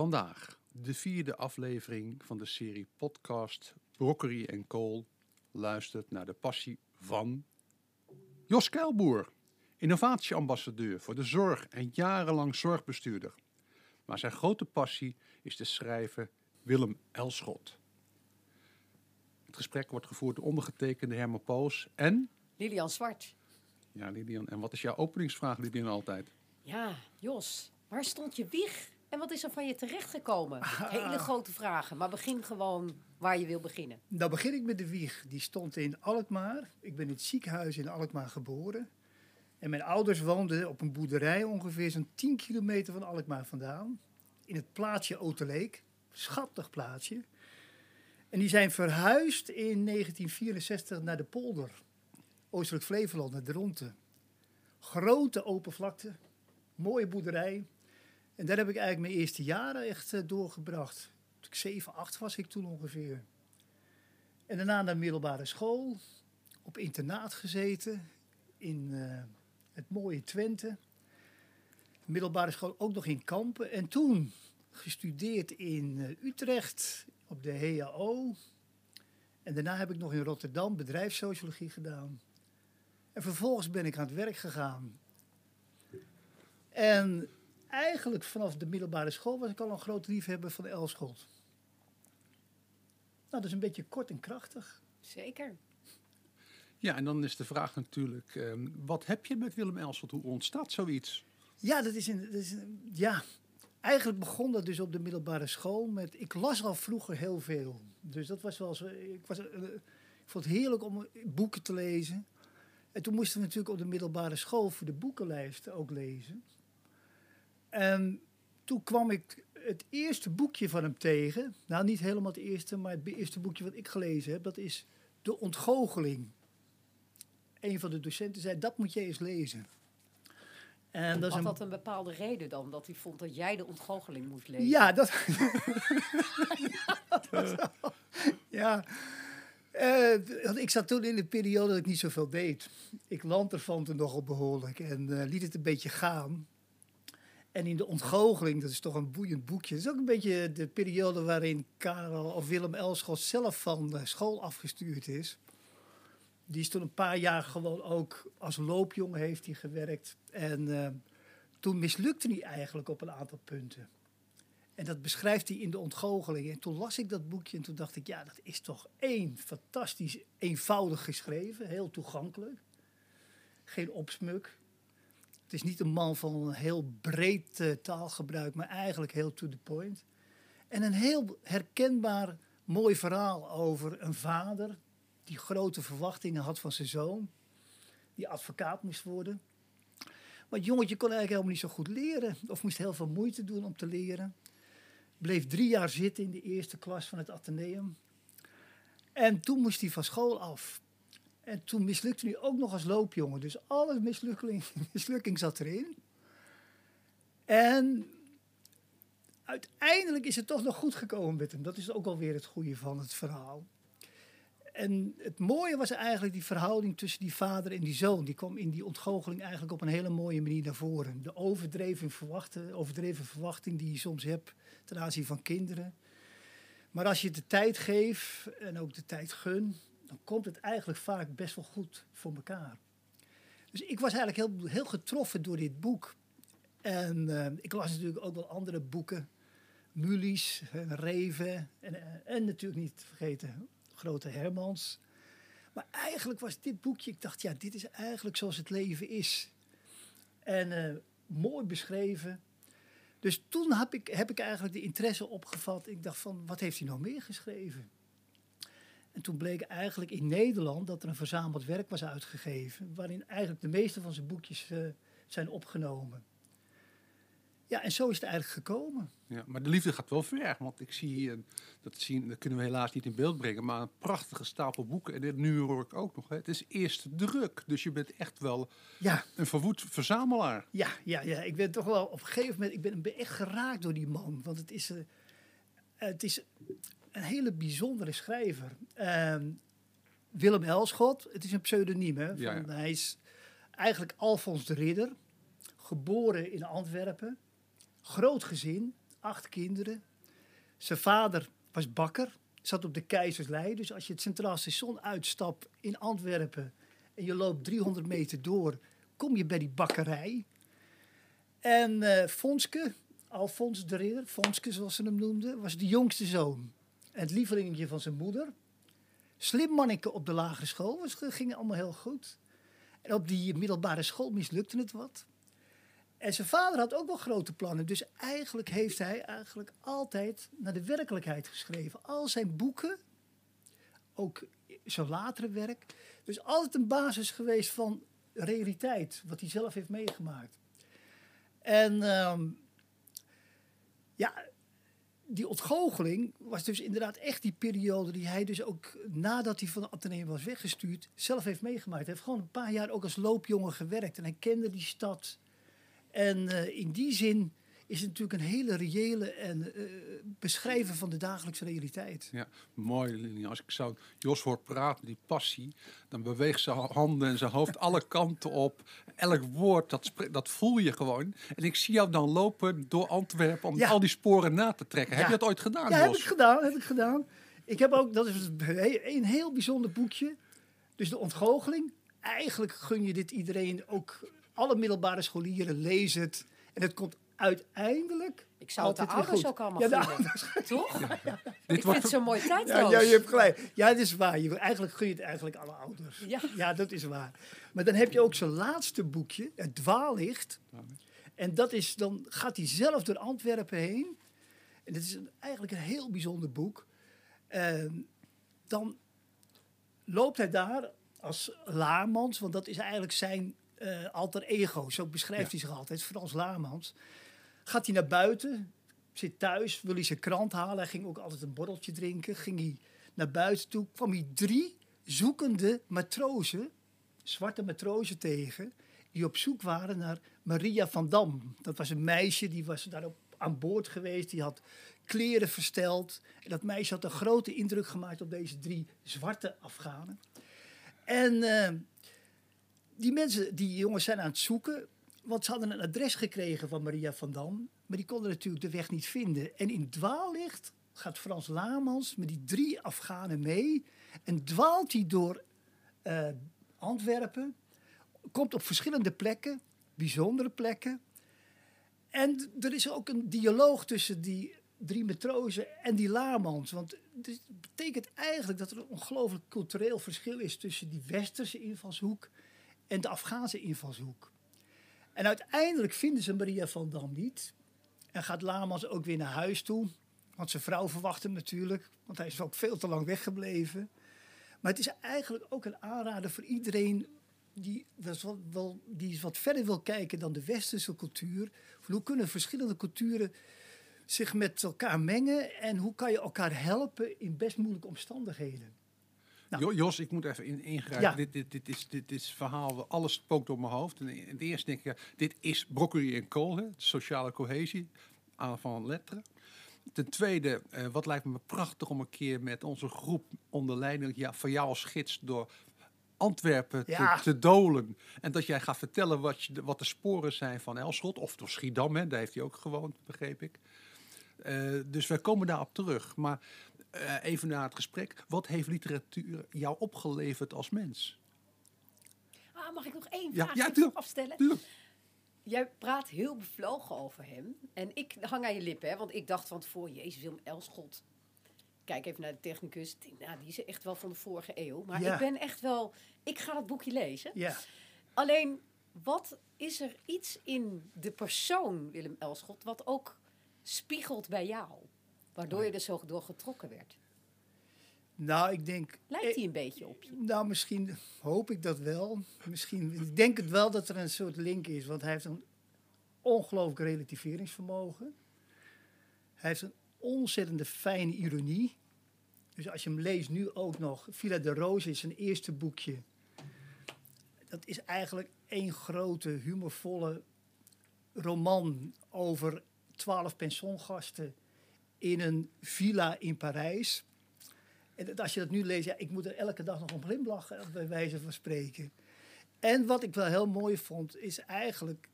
Vandaag de vierde aflevering van de serie podcast Brokkerie en Kool luistert naar de passie van Jos Keilboer, innovatieambassadeur voor de zorg en jarenlang zorgbestuurder. Maar zijn grote passie is de schrijver Willem Elschot. Het gesprek wordt gevoerd door ondergetekende Herman Poos en... Lilian Zwart. Ja, Lilian. En wat is jouw openingsvraag, Lilian, altijd? Ja, Jos, waar stond je wieg en wat is er van je terechtgekomen? Hele grote vragen, maar begin gewoon waar je wil beginnen. Dan begin ik met de wieg. Die stond in Alkmaar. Ik ben in het ziekenhuis in Alkmaar geboren. En mijn ouders woonden op een boerderij ongeveer zo'n 10 kilometer van Alkmaar vandaan. In het plaatsje Oteleek. Schattig plaatsje. En die zijn verhuisd in 1964 naar de polder. Oostelijk Flevoland, naar de Ronte. Grote open vlakte. Mooie boerderij. En daar heb ik eigenlijk mijn eerste jaren echt uh, doorgebracht. Ik 7, 8 was ik toen ongeveer. En daarna naar middelbare school. Op internaat gezeten. In uh, het mooie Twente. Middelbare school ook nog in Kampen. En toen gestudeerd in uh, Utrecht op de HAO. En daarna heb ik nog in Rotterdam bedrijfssociologie gedaan. En vervolgens ben ik aan het werk gegaan. En eigenlijk vanaf de middelbare school was ik al een groot liefhebber van Elschot. Nou, dat is een beetje kort en krachtig. Zeker. Ja, en dan is de vraag natuurlijk, uh, wat heb je met Willem Elschot? Hoe ontstaat zoiets? Ja, dat is een, dat is een, ja, eigenlijk begon dat dus op de middelbare school met. Ik las al vroeger heel veel. Dus dat was wel zo. Ik, was, uh, ik vond het heerlijk om boeken te lezen. En toen moesten we natuurlijk op de middelbare school voor de boekenlijst ook lezen. En toen kwam ik het eerste boekje van hem tegen. Nou, niet helemaal het eerste, maar het eerste boekje wat ik gelezen heb. Dat is De Ontgoocheling. Een van de docenten zei, dat moet je eens lezen. En dat Had een... dat een bepaalde reden dan? Dat hij vond dat jij de ontgoocheling moest lezen? Ja, dat... ja. Uh, ik zat toen in de periode dat ik niet zoveel deed. Ik lanterfante nogal behoorlijk en uh, liet het een beetje gaan. En in de ontgoocheling, dat is toch een boeiend boekje. Dat is ook een beetje de periode waarin Karel of Willem Elschot zelf van school afgestuurd is. Die is toen een paar jaar gewoon ook als loopjongen heeft hij gewerkt. En uh, toen mislukte hij eigenlijk op een aantal punten. En dat beschrijft hij in de ontgoocheling. En toen las ik dat boekje en toen dacht ik, ja, dat is toch één fantastisch eenvoudig geschreven. Heel toegankelijk. Geen opsmuk. Het is niet een man van een heel breed uh, taalgebruik, maar eigenlijk heel to the point. En een heel herkenbaar mooi verhaal over een vader die grote verwachtingen had van zijn zoon, die advocaat moest worden. Maar het jongetje kon eigenlijk helemaal niet zo goed leren, of moest heel veel moeite doen om te leren. Bleef drie jaar zitten in de eerste klas van het Atheneum. En toen moest hij van school af. En toen mislukte hij ook nog als loopjongen. Dus alle mislukking, mislukking zat erin. En uiteindelijk is het toch nog goed gekomen met hem. Dat is ook alweer het goede van het verhaal. En het mooie was eigenlijk die verhouding tussen die vader en die zoon. Die kwam in die ontgoocheling eigenlijk op een hele mooie manier naar voren. De overdreven, verwachten, overdreven verwachting die je soms hebt ten aanzien van kinderen. Maar als je de tijd geeft en ook de tijd gun, dan komt het eigenlijk vaak best wel goed voor elkaar. Dus ik was eigenlijk heel, heel getroffen door dit boek. En uh, ik las natuurlijk ook wel andere boeken. Mulies, Reven en, uh, en natuurlijk niet vergeten Grote Hermans. Maar eigenlijk was dit boekje, ik dacht, ja, dit is eigenlijk zoals het leven is. En uh, mooi beschreven. Dus toen heb ik, heb ik eigenlijk de interesse opgevat. Ik dacht van, wat heeft hij nog meer geschreven? En toen bleek eigenlijk in Nederland dat er een verzameld werk was uitgegeven, waarin eigenlijk de meeste van zijn boekjes uh, zijn opgenomen. Ja, en zo is het eigenlijk gekomen. Ja, maar de liefde gaat wel ver, want ik zie hier, dat, zien, dat kunnen we helaas niet in beeld brengen, maar een prachtige stapel boeken. En dit nu hoor ik ook nog, hè. het is eerste druk, dus je bent echt wel ja. een verwoed verzamelaar. Ja, ja, ja, ik ben toch wel op een gegeven moment, ik ben, echt geraakt door die man, want het is, uh, het is een hele bijzondere schrijver. Uh, Willem Elschot, het is een pseudoniem. Hè, van, ja, ja. Hij is eigenlijk Alfons de Ridder, geboren in Antwerpen, groot gezin, acht kinderen. Zijn vader was bakker, zat op de Keizerslei. Dus als je het Centraal Station uitstapt in Antwerpen en je loopt 300 meter door, kom je bij die bakkerij. En eh Fonske, Alfons de Ridder, Fonske zoals ze hem noemden, was de jongste zoon. Het lievelingetje van zijn moeder. Slim manneke op de lagere school, was, ging allemaal heel goed. En op die middelbare school mislukte het wat. En zijn vader had ook wel grote plannen. Dus eigenlijk heeft hij eigenlijk altijd naar de werkelijkheid geschreven. Al zijn boeken, ook zijn latere werk. Dus altijd een basis geweest van realiteit, wat hij zelf heeft meegemaakt. En ehm, ja, die ontgoocheling was dus inderdaad echt die periode die hij dus ook nadat hij van de was weggestuurd, zelf heeft meegemaakt. Hij heeft gewoon een paar jaar ook als loopjongen gewerkt en hij kende die stad. En eh, in die zin is het natuurlijk een hele reële en eh, beschrijven van de dagelijkse realiteit. Ja, mooi. Als ik zo Jos hoor praten, die passie, dan beweegt zijn handen en zijn hoofd alle kanten op. Elk woord, dat, dat voel je gewoon. En ik zie jou dan lopen door Antwerpen om Ja. al die sporen na te trekken. Heb je dat ooit gedaan, Ja, heb Jos? ik gedaan, heb ik gedaan. Ik heb ook, dat is een heel bijzonder boekje. Dus de ontgoocheling. Eigenlijk gun je dit iedereen, ook alle middelbare scholieren, lees het. En het komt uiteindelijk Ik zou het de ouders goed. ook allemaal Ja, de. Toch? Dit ik wordt vind het zo mooi Ja, tijdloos. ja, je hebt gelijk. Ja, dat is waar. Je, eigenlijk gun je het eigenlijk alle ouders. Ja. ja, dat is waar. Maar dan heb je ook zijn laatste boekje, Het Dwaallicht. En dat is, dan gaat hij zelf door Antwerpen heen. En dat is een, eigenlijk een heel bijzonder boek. En dan loopt hij daar als Laarmans, want dat is eigenlijk zijn eh, alter ego. Zo beschrijft hij zich altijd, Frans Laarmans. Gaat hij naar buiten, zit thuis, wil hij zijn krant halen. Hij ging ook altijd een borreltje drinken. Ging hij naar buiten toe, kwam hij drie zoekende matrozen, zwarte matrozen tegen, die op zoek waren naar Maria van Dam. Dat was een meisje, die was daarop aan boord geweest, die had kleren versteld. En dat meisje had een grote indruk gemaakt op deze drie zwarte Afghanen. En eh, die mensen, die jongens zijn aan het zoeken, want ze hadden een adres gekregen van Maria van Dam, maar die konden natuurlijk de weg niet vinden. En in dwaallicht gaat Frans Lamans met die drie Afghanen mee en dwaalt hij door eh, Antwerpen, komt op verschillende plekken, bijzondere plekken. En er is ook een dialoog tussen die drie matrozen en die Lamans. Want het betekent eigenlijk dat er een ongelooflijk cultureel verschil is tussen die westerse invalshoek en de Afghaanse invalshoek. En uiteindelijk vinden ze Maria van Dam niet. En gaat Lamans ook weer naar huis toe. Want zijn vrouw verwacht hem natuurlijk. Want hij is ook veel te lang weggebleven. Maar het is eigenlijk ook een aanrader voor iedereen die, wat, die wat verder wil kijken dan de westerse cultuur. Hoe kunnen verschillende culturen zich met elkaar mengen en hoe kan je elkaar helpen in best moeilijke omstandigheden. Nou. Jo- Jos, ik moet even in, ingrijpen. Ja. Dit, dit, dit, is, dit is verhaal, alles spookt door mijn hoofd. En in het eerste denk ik, dit is broccoli en kool, hè, sociale cohesie aan van letteren. Ten tweede, eh, wat lijkt me prachtig om een keer met onze groep onder leiding ja, van jou als gids door Antwerpen Ja. te, te dolen. En dat jij gaat vertellen wat, je, wat de sporen zijn van Elschot. Of door Schiedam, hè, daar heeft hij ook gewoond, begreep ik. Eh, dus wij komen daarop terug. Maar eh, even naar het gesprek. Wat heeft literatuur jou opgeleverd als mens? Ah, mag ik nog één Ja, vraag ja, even tuurlijk. afstellen? Tuurlijk. Jij praat heel bevlogen over hem. En ik hang aan je lippen, hè, want ik dacht van tevoren, Jezus Willem Elschot. Kijk even naar de technicus. Denk, Nou, die is echt wel van de vorige eeuw. Maar Ja. ik ben echt wel... Ik ga dat boekje lezen. Ja, Alleen, wat is er iets in de persoon Willem Elschot... wat ook spiegelt bij jou? Waardoor je er zo door getrokken werd. nou ik denk... Lijkt hij een beetje op je? Nou, misschien hoop ik dat wel. Misschien, ik denk het wel dat er een soort link is, want hij heeft een ongelooflijk relativeringsvermogen. Hij heeft een ontzettende fijne ironie. Dus als je hem leest nu ook nog, Villa de Rose is zijn eerste boekje. Dat is eigenlijk één grote humorvolle roman over twaalf pensiongasten in een villa in Parijs. En als je dat nu leest, ja, ik moet er elke dag nog om glimlachen, bij wijze van spreken. En wat ik wel heel mooi vond, is eigenlijk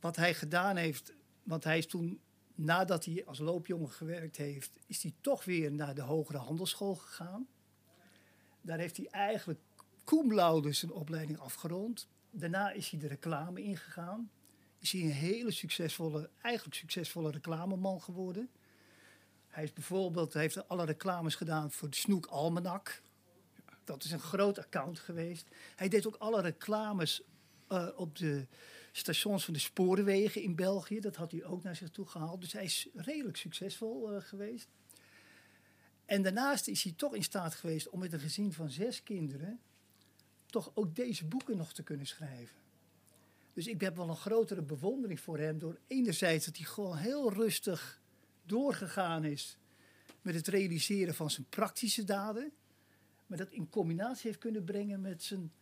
wat hij gedaan heeft. Want hij is toen nadat hij als loopjongen gewerkt heeft, is hij toch weer naar de hogere handelsschool gegaan. Daar heeft hij eigenlijk cum laude zijn opleiding afgerond. Daarna is hij de reclame ingegaan. Is hij een hele succesvolle, eigenlijk succesvolle reclameman geworden. Hij is bijvoorbeeld, heeft alle reclames gedaan voor de Snoek Almanak. Dat is een groot account geweest. Hij deed ook alle reclames uh, op de stations van de spoorwegen in België. Dat had hij ook naar zich toe gehaald. Dus hij is redelijk succesvol uh, geweest. En daarnaast is hij toch in staat geweest om met een gezin van zes kinderen toch ook deze boeken nog te kunnen schrijven. Dus ik heb wel een grotere bewondering voor hem door enerzijds dat hij gewoon heel rustig doorgegaan is met het realiseren van zijn praktische daden, maar dat in combinatie heeft kunnen brengen met zijn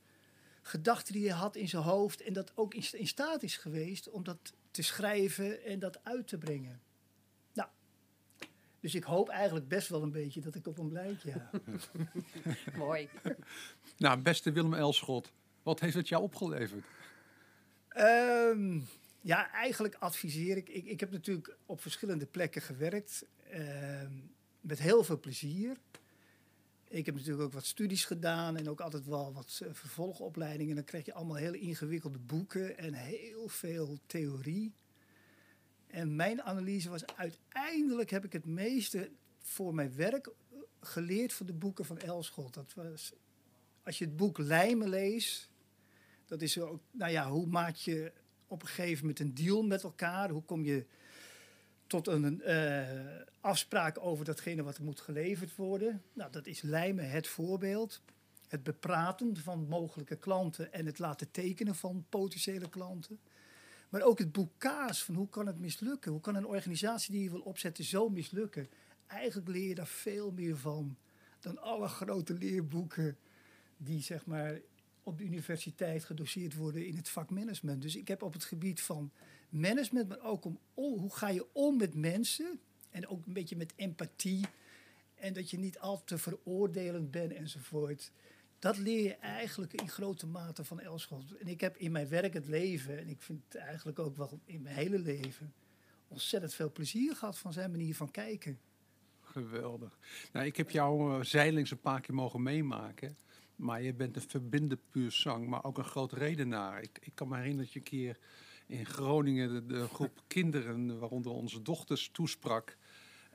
gedachten die hij had in zijn hoofd en dat ook in, staat is geweest om dat te schrijven en dat uit te brengen. Nou, dus ik hoop eigenlijk best wel een beetje dat ik op hem lijk, ja. Mooi. Nou, beste Willem Elschot, wat heeft het jou opgeleverd? Ehm, ja, eigenlijk adviseer ik, ik. Ik heb natuurlijk op verschillende plekken gewerkt. Ehm, met heel veel plezier. Ik heb natuurlijk ook wat studies gedaan en ook altijd wel wat uh, vervolgopleidingen. Dan krijg je allemaal hele ingewikkelde boeken en heel veel theorie. En mijn analyse was uiteindelijk heb ik het meeste voor mijn werk geleerd van de boeken van Elschot. Dat was, als je het boek Lijmen leest, dat is ook, nou ja, hoe maak je op een gegeven moment een deal met elkaar? Hoe kom je tot een uh, afspraak over datgene wat moet geleverd worden. Nou, dat is lijmen het voorbeeld. Het bepraten van mogelijke klanten en het laten tekenen van potentiële klanten. Maar ook het boek kaas van hoe kan het mislukken? Hoe kan een organisatie die je wil opzetten zo mislukken? Eigenlijk leer je daar veel meer van dan alle grote leerboeken die zeg maar op de universiteit gedoseerd worden in het vak management. Dus ik heb op het gebied van management, maar ook om hoe ga je om met mensen en ook een beetje met empathie en dat je niet al te veroordelend bent enzovoort. Dat leer je eigenlijk in grote mate van Elschot. En ik heb in mijn werk het leven, en ik vind het eigenlijk ook wel in mijn hele leven, ontzettend veel plezier gehad van zijn manier van kijken. Geweldig. Nou, ik heb jouw uh, zeilings een paar keer mogen meemaken. Maar je bent een verbinder puur zang, maar ook een groot redenaar. Ik, ik kan me herinneren dat je een keer in Groningen de, groep kinderen, waaronder onze dochters, toesprak.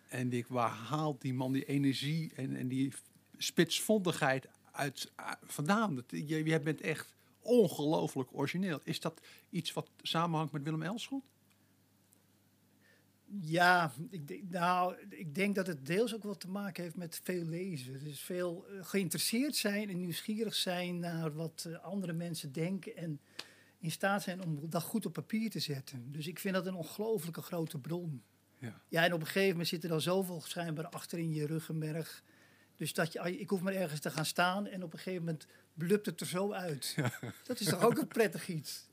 En ik, waar haalt die man die energie en, en die spitsvondigheid uit, uh, vandaan? Je, je bent echt ongelooflijk origineel. Is dat iets wat samenhangt met Willem Elschot? Ja, ik denk, nou, ik denk dat het deels ook wat te maken heeft met veel lezen. Dus veel uh, geïnteresseerd zijn en nieuwsgierig zijn naar wat uh, andere mensen denken. En in staat zijn om dat goed op papier te zetten. Dus ik vind dat een ongelooflijke grote bron. Ja. ja, en op een gegeven moment zit er dan zoveel schijnbaar achter in je ruggenmerg. Dus dat je, ik hoef maar ergens te gaan staan en op een gegeven moment blupt het er zo uit. Ja. Dat is toch ook een prettig iets.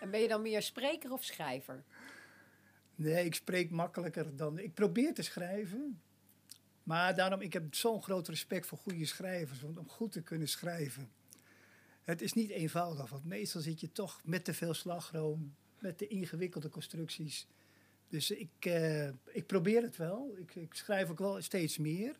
En ben je dan meer spreker of schrijver? Nee, ik spreek makkelijker dan. Ik probeer te schrijven. Maar daarom, ik heb zo'n groot respect voor goede schrijvers. Want om goed te kunnen schrijven. Het is niet eenvoudig. Want meestal zit je toch met te veel slagroom. Met de ingewikkelde constructies. Dus ik, uh, ik probeer het wel. Ik, ik schrijf ook wel steeds meer.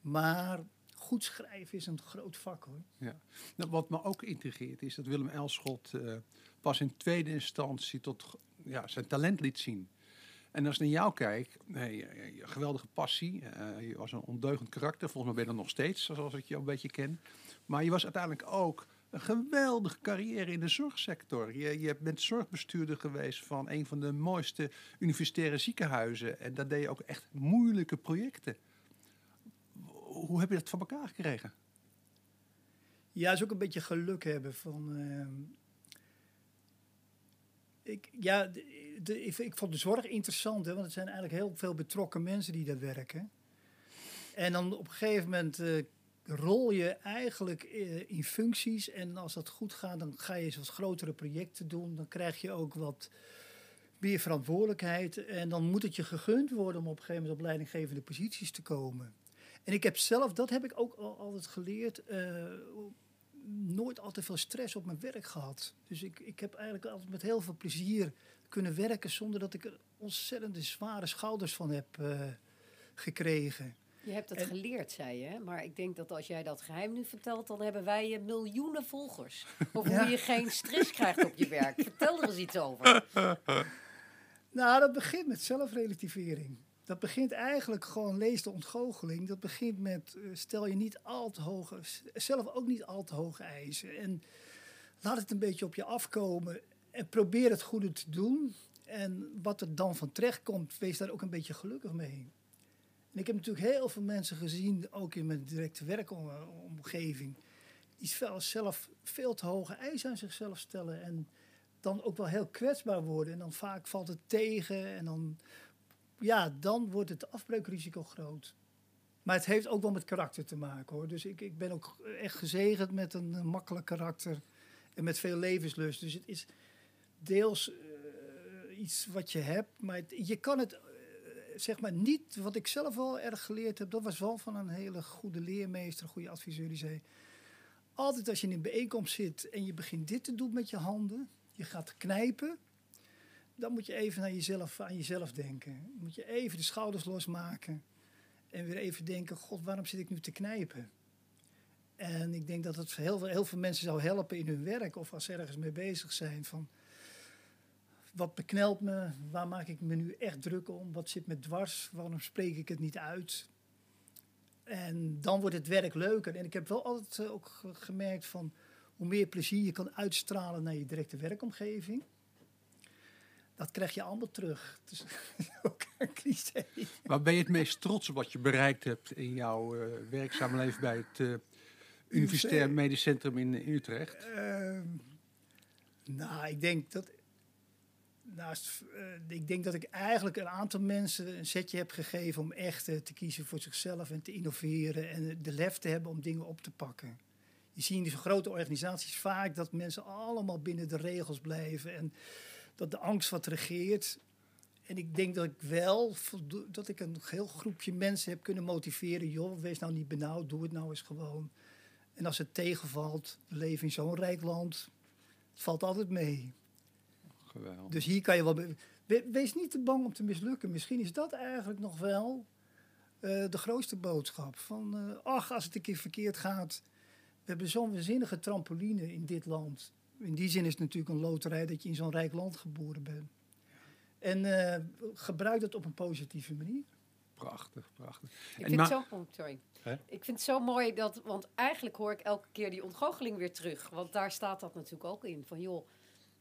Maar goed schrijven is een groot vak hoor. Ja. Nou, wat me ook intrigeert is dat Willem Elschot uh, pas in tweede instantie tot ja, zijn talent liet zien. En als ik naar jou kijk, nee, geweldige passie. Uh, je was een ondeugend karakter. Volgens mij ben je dat nog steeds, zoals ik je een beetje ken. Maar je was uiteindelijk ook een geweldige carrière in de zorgsector. Je, je bent zorgbestuurder geweest van een van de mooiste universitaire ziekenhuizen. En daar deed je ook echt moeilijke projecten. Hoe heb je dat van elkaar gekregen? Ja, is ook een beetje geluk hebben van... Uh, ik, ja, de, ik, vond de zorg interessant, hè, want het zijn eigenlijk heel veel betrokken mensen die daar werken. En dan op een gegeven moment uh, rol je eigenlijk uh, in functies. En als dat goed gaat, dan ga je eens wat grotere projecten doen. Dan krijg je ook wat meer verantwoordelijkheid. En dan moet het je gegund worden om op een gegeven moment op leidinggevende posities te komen. En ik heb zelf, dat heb ik ook al, altijd geleerd. Uh, nooit al te veel stress op mijn werk gehad. Dus ik, ik heb eigenlijk altijd met heel veel plezier kunnen werken zonder dat ik er ontzettende zware schouders van heb eh, gekregen. Je hebt het En- geleerd, zei je. Maar ik denk dat als jij dat geheim nu vertelt, dan hebben wij eh, miljoenen volgers. Of Ja. hoe je geen stress krijgt op je werk. Vertel er eens iets over. Nou, dat begint met zelfrelativering. Dat begint eigenlijk gewoon, lees de ontgoocheling. Dat begint met, eh, stel je niet al te hoge, zelf ook niet al te hoge eisen. En laat het een beetje op je afkomen. En probeer het goede te doen. En wat er dan van terecht komt, wees daar ook een beetje gelukkig mee. En ik heb natuurlijk heel veel mensen gezien, ook in mijn directe werkomgeving, die zelf veel te hoge eisen aan zichzelf stellen. En dan ook wel heel kwetsbaar worden. En dan vaak valt het tegen. En dan, ja, dan wordt het afbreukrisico groot. Maar het heeft ook wel met karakter te maken hoor. Dus ik, ik ben ook echt gezegend met een, makkelijk karakter. En met veel levenslust. Dus het is deels eh, iets wat je hebt. Maar je kan het, eh, zeg maar, niet. Wat ik zelf wel erg geleerd heb. Dat was wel van een hele goede leermeester, een goede adviseur. Die zei. Altijd als je in een bijeenkomst zit en je begint dit te doen met je handen, je gaat knijpen, dan moet je even naar jezelf, aan jezelf denken. Moet je even de schouders losmaken en weer even denken, god, waarom zit ik nu te knijpen? En ik denk dat het heel, veel- heel veel mensen zou helpen in hun werk of als ze ergens mee bezig zijn. Van, wat beknelt me? Waar maak ik me nu echt druk om? Wat zit me dwars? Waarom spreek ik het niet uit? En dan wordt het werk leuker. En ik heb wel altijd eh, ook ge- gemerkt van hoe meer plezier je kan uitstralen naar je directe werkomgeving, dat krijg je allemaal terug. Is ook een cliché. Waar ben je het meest trots op wat je bereikt hebt in jouw eh werkzame leven bij het eh, Universitair Medisch Centrum in, in Utrecht? Ehm, nou, ik denk dat. Naast, eh, ik denk dat ik eigenlijk een aantal mensen een setje heb gegeven om echt eh, te kiezen voor zichzelf en te innoveren en eh, de lef te hebben om dingen op te pakken. Je ziet in deze grote organisaties vaak dat mensen allemaal binnen de regels blijven en dat de angst wat regeert. En ik denk dat ik wel dat ik een heel groepje mensen heb kunnen motiveren. Joh, wees nou niet benauwd, doe het nou eens gewoon. En als het tegenvalt, we leven in zo'n rijk land, het valt altijd mee. Dus hier kan je wel. we- wees niet te bang om te mislukken. Misschien is dat eigenlijk nog wel eh, de grootste boodschap. Van, eh, ach, als het een keer verkeerd gaat. We hebben zo'n waanzinnige trampoline in dit land. In die zin is het natuurlijk een loterij dat je in zo'n rijk land geboren bent. En eh, gebruik dat op een positieve manier. Prachtig, prachtig. Ik En vind, het zo, oh, sorry. Hè? ik vind het zo mooi dat, want eigenlijk hoor ik elke keer die ontgoocheling weer terug. Want daar staat dat natuurlijk ook in. Van joh,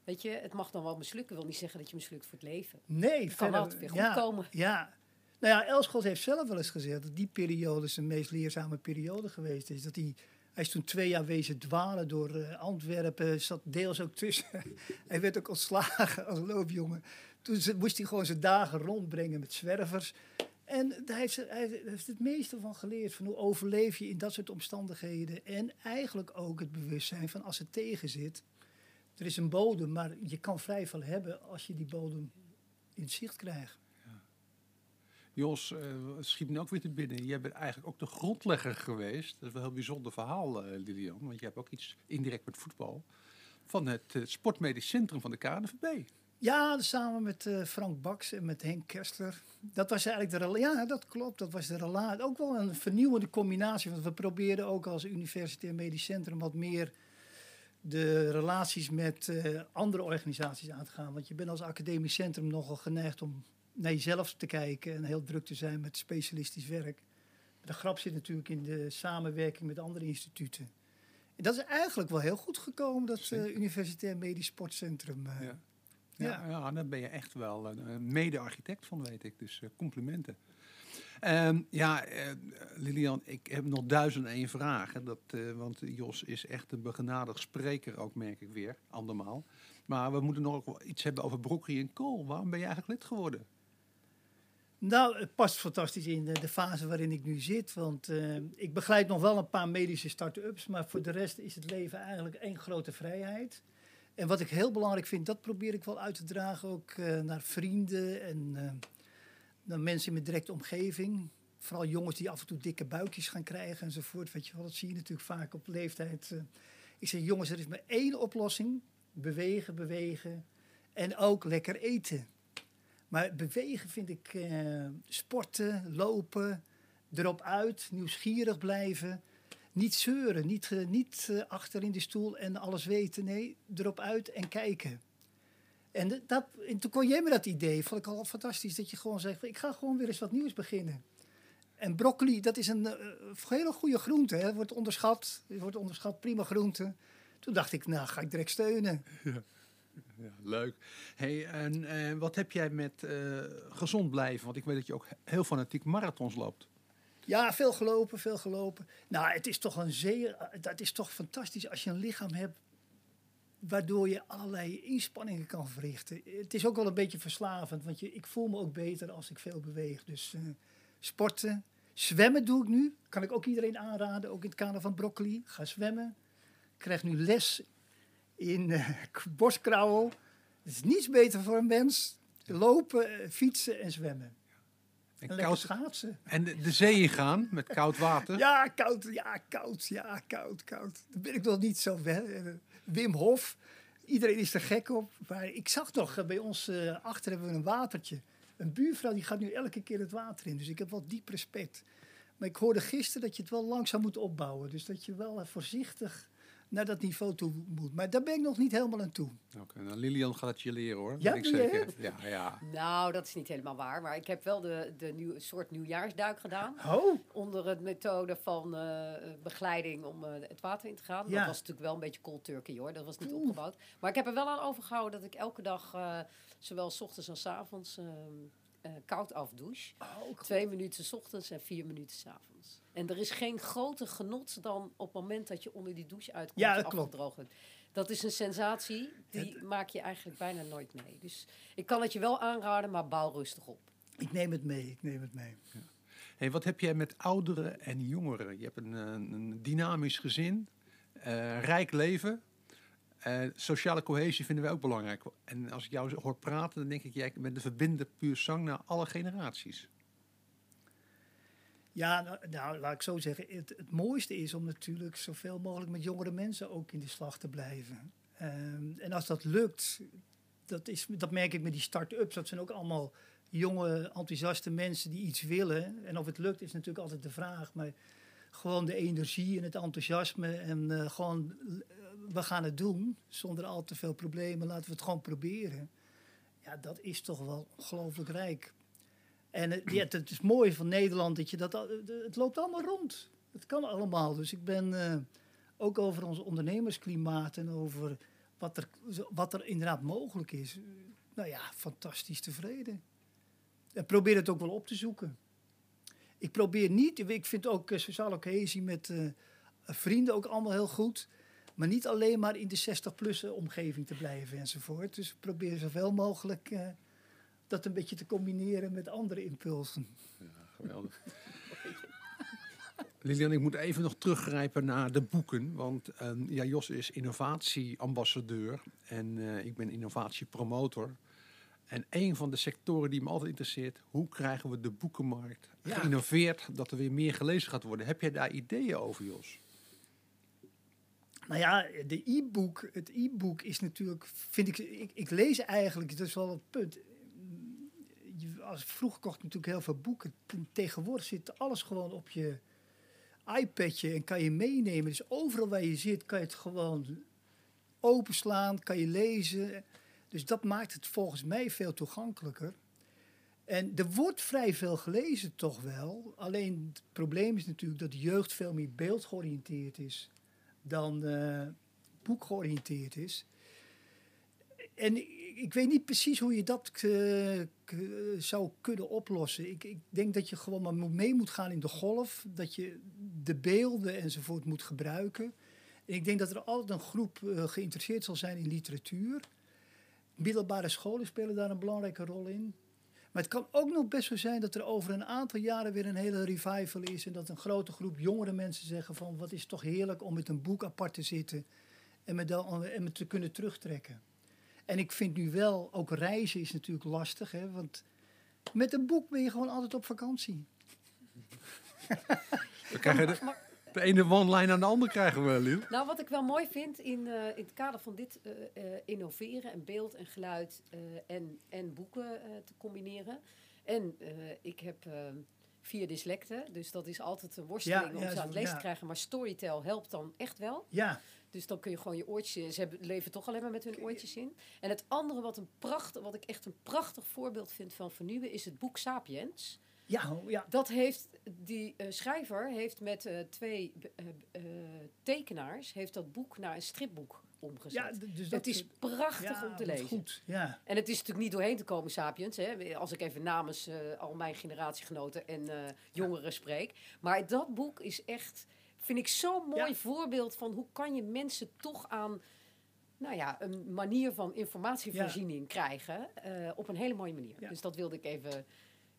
weet je, het mag dan wel mislukken. wil niet zeggen dat je mislukt voor het leven. Nee, Het kan altijd weer goed ja, komen. Ja. Nou ja, Elschot heeft zelf wel eens gezegd dat die periode zijn meest leerzame periode geweest is. Dat hij, hij is toen twee jaar wezen dwalen door eh, Antwerpen, zat deels ook tussen. hij werd ook ontslagen als loopjongen. Toen moest hij gewoon zijn dagen rondbrengen met zwervers. En daar heeft, hij heeft het meeste van geleerd. Van hoe overleef je in dat soort omstandigheden. En eigenlijk ook het bewustzijn van als het tegen zit. Er is een bodem, maar je kan vrij veel hebben als je die bodem in zicht krijgt. Jos, eh, het schiet me ook weer te binnen. Jij bent eigenlijk ook de grondlegger geweest. Dat is wel een heel bijzonder verhaal, eh, Lilian. Want je hebt ook iets indirect met voetbal. Van het eh, Sportmedisch Centrum van de KNVB. Ja, samen met Frank Baks en met Henk Kester. Dat was eigenlijk de rela- Ja, dat klopt. Dat was de relatie. Ook wel een vernieuwende combinatie. Want we probeerden ook als Universitair Medisch Centrum wat meer de relaties met eh, andere organisaties aan te gaan. Want je bent als academisch centrum nogal geneigd om naar jezelf te kijken en heel druk te zijn met specialistisch werk. De grap zit natuurlijk in de samenwerking met andere instituten. En dat is eigenlijk wel heel goed gekomen, dat eh, Universitair Medisch Sportcentrum. eh. Ja. Ja, ja. daar ben je echt wel mede-architect van, weet ik. Dus complimenten. Ehm, ja, eh, Lilian, ik heb nog duizend en één vragen. Dat, eh, want Jos is echt een begenadigd spreker ook, merk ik weer. Andermaal. Maar we moeten nog iets hebben over Brokkery en Kool. Waarom ben je eigenlijk lid geworden? Nou, het past fantastisch in de, fase waarin ik nu zit. Want eh, ik begeleid nog wel een paar medische start-ups. Maar voor de rest is het leven eigenlijk één grote vrijheid. En wat ik heel belangrijk vind, dat probeer ik wel uit te dragen. Ook naar vrienden en naar mensen in mijn directe omgeving. Vooral jongens die af en toe dikke buikjes gaan krijgen enzovoort. Je wel, dat zie je natuurlijk vaak op leeftijd. eh. Ik zeg, jongens, er is maar één oplossing. Bewegen, bewegen. En ook lekker eten. Maar bewegen vind ik eh, sporten, lopen, erop uit, nieuwsgierig blijven. Niet zeuren, niet, eh, niet eh, achter in de stoel en alles weten. Nee, erop uit en kijken. En, de- dat, en toen kon jij me dat idee, vond ik al fantastisch, dat je gewoon zegt, ik ga gewoon weer eens wat nieuws beginnen. En broccoli, dat is een eh, hele goede groente. Hè. Wordt onderschat, wordt onderschat, prima groente. Toen dacht ik, nou ga ik direct steunen. Ja, leuk. Hey, en eh, wat heb jij met eh, gezond blijven? Want ik weet dat je ook heel fanatiek marathons loopt. Ja, veel gelopen, veel gelopen. Nou, het is toch een zeer, dat is toch fantastisch als je een lichaam hebt waardoor je allerlei inspanningen kan verrichten. Het is ook wel een beetje verslavend, want je, ik voel me ook beter als ik veel beweeg. Dus eh, sporten, zwemmen doe ik nu. Kan ik ook iedereen aanraden, ook in het kader van broccoli. Ga zwemmen. Ik krijg nu les in eh borstkrauwel. Het is niets beter voor een mens. Lopen, eh, fietsen en zwemmen. En, En lekker koud, schaatsen. en de, de zee gaan met koud water. Ja, koud, ja, koud, ja, koud, koud. Daar ben ik nog niet zo ver. Wim Hof, iedereen is er gek op. Maar ik zag nog, eh, bij ons eh, achter hebben we een watertje. Een buurvrouw die gaat nu elke keer het water in. Dus ik heb wel diep respect. Maar ik hoorde gisteren dat je het wel langzaam moet opbouwen. Dus dat je wel eh, voorzichtig naar dat niveau toe moet. Maar daar ben ik nog niet helemaal aan toe. Oké, nou, Lilian gaat het je leren hoor. Ja, ik zeker. Ja, ja. Nou, dat is niet helemaal waar. Maar ik heb wel de, de nieuw, soort nieuwjaarsduik gedaan. Oh, Onder het methode van eh, begeleiding om eh, het water in te gaan. Ja. Dat was natuurlijk wel een beetje cold turkey hoor. Dat was niet opgebouwd. Maar ik heb er wel aan overgehouden dat ik elke dag, eh, zowel s ochtends als s avonds, eh, koud afdouche. oh Twee minuten 's ochtends en vier minuten 's avonds. En er is geen groter genot dan op het moment dat je onder die douche uitkomt Ja, en dat afgedroogd. Dat is een sensatie, die maak je eigenlijk bijna nooit mee. Dus ik kan het je wel aanraden, maar bouw rustig op. ik neem het mee, ik neem het mee. Hey, wat heb jij met ouderen en jongeren? Je hebt een, een, een dynamisch gezin, eh, rijk leven. Eh, sociale cohesie vinden wij ook belangrijk. En als ik jou hoor praten, dan denk ik, jij bent de verbinder puur zang naar alle generaties. Ja, nou, nou, laat ik zo zeggen. Het, het mooiste is om natuurlijk zoveel mogelijk met jongere mensen ook in de slag te blijven. Ehm, en als dat lukt, dat, is, dat merk ik met die start-ups. Dat zijn ook allemaal jonge, enthousiaste mensen die iets willen. En of het lukt is natuurlijk altijd de vraag. Maar gewoon de energie en het enthousiasme en eh, gewoon, eh, we gaan het doen. Zonder al te veel problemen, laten we het gewoon proberen. Ja, dat is toch wel ongelooflijk rijk. En ja, het is mooi van Nederland dat je dat. Het loopt allemaal rond. Het kan allemaal. Dus ik ben eh, ook over ons ondernemersklimaat en over wat er, wat er inderdaad mogelijk is. Nou ja, fantastisch tevreden. En probeer het ook wel op te zoeken. Ik probeer niet, ik vind ook eh, sociale cohesie met eh, vrienden ook allemaal heel goed. Maar niet alleen maar in de 60-plus omgeving te blijven enzovoort. Dus ik probeer zoveel mogelijk eh, dat een beetje te combineren met andere impulsen. Geweldig. Lilian, ik moet even nog teruggrijpen naar de boeken. Want ehm, ja, Jos is innovatieambassadeur en eh, ik ben innovatiepromotor. En een van de sectoren die me altijd interesseert, hoe krijgen we de boekenmarkt Ja. geïnnoveerd, dat er weer meer gelezen gaat worden. Heb jij daar ideeën over, Jos? Nou ja, de e-book, het e-book is natuurlijk, vind ik, ik, ik lees eigenlijk, dat is wel het punt. Je- Als, vroeger kocht natuurlijk heel veel boeken. Tegenwoordig zit alles gewoon op je iPadje en kan je meenemen. Dus overal waar je zit kan je het gewoon openslaan, kan je lezen. Dus dat maakt het volgens mij veel toegankelijker. En er wordt vrij veel gelezen toch wel. Alleen het probleem is natuurlijk dat de jeugd veel meer beeldgeoriënteerd is dan eh, boekgeoriënteerd is. En ik, weet niet precies hoe je dat eh, zou kunnen oplossen. Ik, ik denk dat je gewoon maar mee moet gaan in de golf. Dat je de beelden enzovoort moet gebruiken. En ik denk dat er altijd een groep eh, geïnteresseerd zal zijn in literatuur. Middelbare scholen spelen daar een belangrijke rol in. Maar het kan ook nog best zo zijn dat er over een aantal jaren weer een hele revival is. En dat een grote groep jongere mensen zeggen van wat is het toch heerlijk om met een boek apart te zitten. En me, dan, en me te kunnen terugtrekken. En ik vind nu wel, ook reizen is natuurlijk lastig. Hè, want met een boek ben je gewoon altijd op vakantie. We krijgen de, De ene one-line aan de andere krijgen we, Liel. Nou, wat ik wel mooi vind in, eh, in het kader van dit eh, eh, innoveren en beeld en geluid en, en boeken te combineren. En ik heb vier dyslecten, dus dat is altijd een worsteling Ja, om ja, ze aan het lezen ja. te krijgen. Maar Storytel helpt dan echt wel. Ja, Dus dan kun je gewoon je oortjes... Ze hebben, leven toch alleen maar met hun oortjes in. En het andere wat, een prachtig, wat ik echt een prachtig voorbeeld vind van vernieuwen... is het boek Sapiens. Ja, oh, ja. Dat heeft die eh, schrijver heeft met eh, twee eh, tekenaars heeft dat boek naar een stripboek omgezet. ja dus dat het is prachtig ja, om te lezen. Goed, ja. En het is natuurlijk niet doorheen te komen, Sapiens. Hè, als ik even namens al mijn generatiegenoten en jongeren spreek. Maar dat boek is echt, vind ik zo'n mooi voorbeeld van hoe kan je mensen toch aan nou ja, een manier van informatievoorziening krijgen. op een hele mooie manier. Dus dat wilde ik even.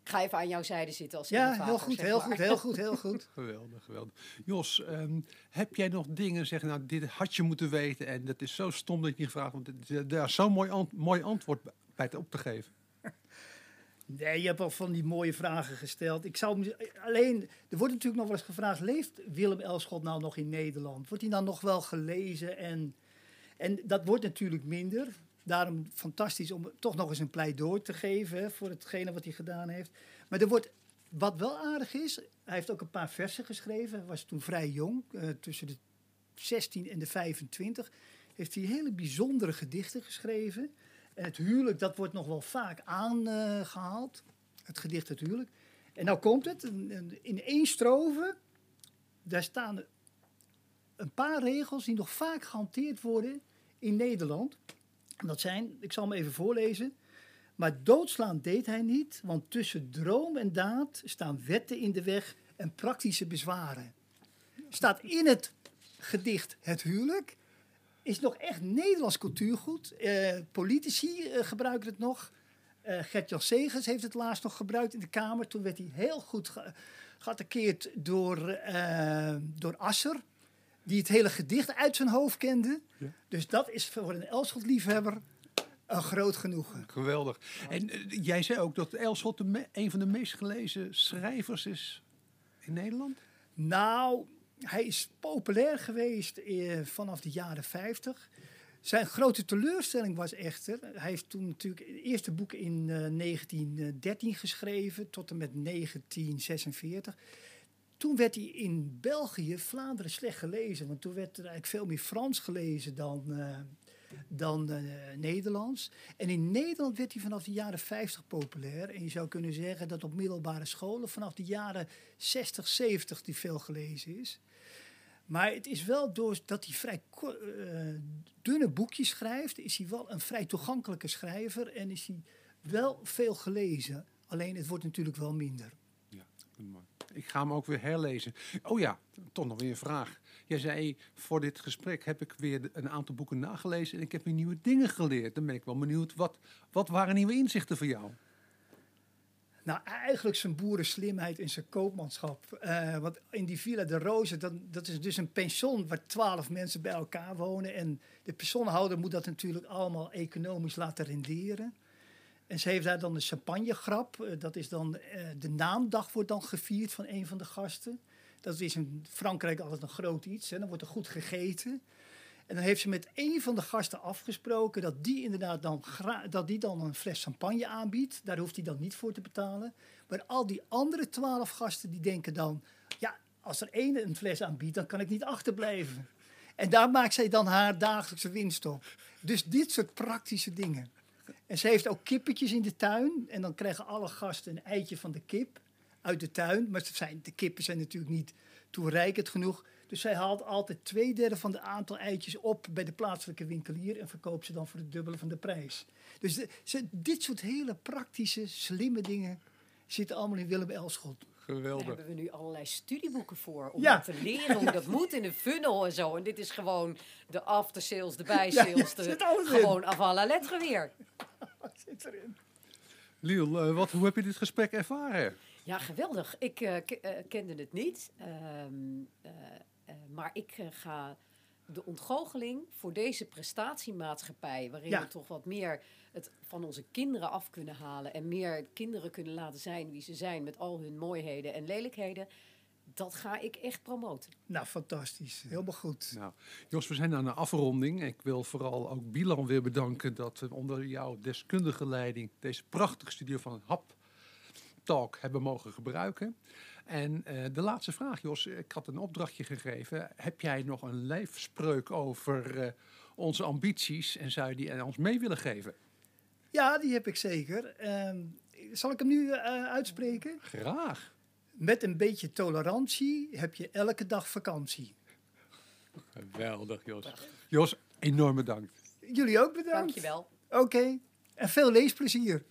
Ik ga even aan jouw zijde zitten als Ja, innovator, heel goed, zeg heel goed, heel goed, heel goed. Geweldig, geweldig. Jos, ehm, heb jij nog dingen zeggen, nou, dit had je moeten weten en dat is zo stom dat je niet vraagt, want daar is zo'n mooi, ant- mooi antwoord bij te op te geven. Nee, je hebt al van die mooie vragen gesteld. Ik zou alleen, er wordt natuurlijk nog wel eens gevraagd: leeft Willem Elschot nou nog in Nederland? Wordt hij dan nog wel gelezen? En, en dat wordt natuurlijk minder. Daarom fantastisch om toch nog eens een pleidooi te geven voor hetgene wat hij gedaan heeft. Maar er wordt, wat wel aardig is, hij heeft ook een paar versen geschreven. Was toen vrij jong, eh, tussen de 16 en de 25. Heeft hij hele bijzondere gedichten geschreven. En het huwelijk, dat wordt nog wel vaak aangehaald. het gedicht Het huwelijk. En nou komt het, in één strofe, daar staan een paar regels die nog vaak gehanteerd worden in Nederland. Dat zijn, ik zal hem even voorlezen. Maar doodslaan deed hij niet, want tussen droom en daad staan wetten in de weg en praktische bezwaren. Staat in het gedicht Het huwelijk. Is nog echt Nederlands cultuurgoed. Eh, politici eh, gebruiken het nog. Eh Gert-Jan Segers heeft het laatst nog gebruikt in de Kamer. Toen werd hij heel goed ge door, eh, door Asser. Die het hele gedicht uit zijn hoofd kende. Ja. Dus dat is voor een Elschot-liefhebber een groot genoegen. Geweldig. En eh, jij zei ook dat Elschot een van de meest gelezen schrijvers is in Nederland? Nou, hij is populair geweest eh, vanaf de jaren 50. Zijn grote teleurstelling was echter, hij heeft toen natuurlijk het eerste boek in eh, 1913 geschreven tot en met 1946. Toen werd hij in België, Vlaanderen slecht gelezen, want toen werd er eigenlijk veel meer Frans gelezen dan, eh, dan eh, Nederlands. En in Nederland werd hij vanaf de jaren 50 populair. En je zou kunnen zeggen dat op middelbare scholen vanaf de jaren 60, 70 die veel gelezen is. Maar het is wel doordat hij vrij eh, dunne boekjes schrijft, is hij wel een vrij toegankelijke schrijver en is hij wel veel gelezen. Alleen het wordt natuurlijk wel minder. Ja, mooi. Ik ga hem ook weer herlezen. Oh ja, toch nog weer een vraag. Jij zei, voor dit gesprek heb ik weer een aantal boeken nagelezen en ik heb weer nieuwe dingen geleerd. Dan ben ik wel benieuwd, wat, wat waren nieuwe inzichten voor jou? Nou, eigenlijk zijn boerenslimheid en zijn koopmanschap. Eh, want in die Villa de Roze, dan, dat is dus een pension waar twaalf mensen bij elkaar wonen. En de pensionhouder moet dat natuurlijk allemaal economisch laten renderen. En ze heeft daar dan een champagnegrap. Eh, dat is dan, eh, de naamdag wordt dan gevierd van een van de gasten. Dat is in Frankrijk altijd een groot iets. Hè. Dan wordt er goed gegeten. En dan heeft ze met één van de gasten afgesproken dat die inderdaad dan, dat die dan een fles champagne aanbiedt. Daar hoeft hij dan niet voor te betalen. Maar al die andere twaalf gasten die denken dan, ja, als er één een fles aanbiedt, dan kan ik niet achterblijven. En daar maakt zij dan haar dagelijkse winst op. Dus dit soort praktische dingen. En ze heeft ook kippetjes in de tuin. En dan krijgen alle gasten een eitje van de kip uit de tuin. Maar zijn, de kippen zijn natuurlijk niet toereikend genoeg. Dus zij haalt altijd twee derde van de aantal eitjes op bij de plaatselijke winkelier. En verkoopt ze dan voor het dubbele van de prijs. Dus dit soort hele praktische, slimme dingen zitten allemaal in Willem Elschot. Daar Geweldig. hebben we nu allerlei studieboeken voor. Om Ja. dat te leren hoe dat moet in een funnel en zo. En dit is gewoon de aftersales, de Ja, bijsales. ja, de, gewoon af à la lettre weer. Wat zit erin? Liel, eh, wat, hoe heb je dit gesprek ervaren? Ja, geweldig. Ik eh, eh, kende het niet. Ehm, eh, eh, maar ik ga de ontgoocheling voor deze prestatiemaatschappij, waarin Ja. we toch wat meer het van onze kinderen af kunnen halen en meer kinderen kunnen laten zijn wie ze zijn met al hun mooiheden en lelijkheden. dat ga ik echt promoten. Nou, fantastisch. Helemaal goed. Nou, Jos, we zijn aan de afronding. Ik wil vooral ook Bilan weer bedanken dat we onder jouw deskundige leiding deze prachtige studio van Hap Talk hebben mogen gebruiken. En eh, de laatste vraag, Jos. Ik had een opdrachtje gegeven. Heb jij nog een lijfspreuk over eh, onze ambities en zou je die aan ons mee willen geven? Ja, die heb ik zeker. Ehm, zal ik hem nu eh, uitspreken? Graag. Met een beetje tolerantie heb je elke dag vakantie. Geweldig, Jos. Jos, enorm bedankt. Jullie ook bedankt. Dankjewel. Oké. En veel leesplezier.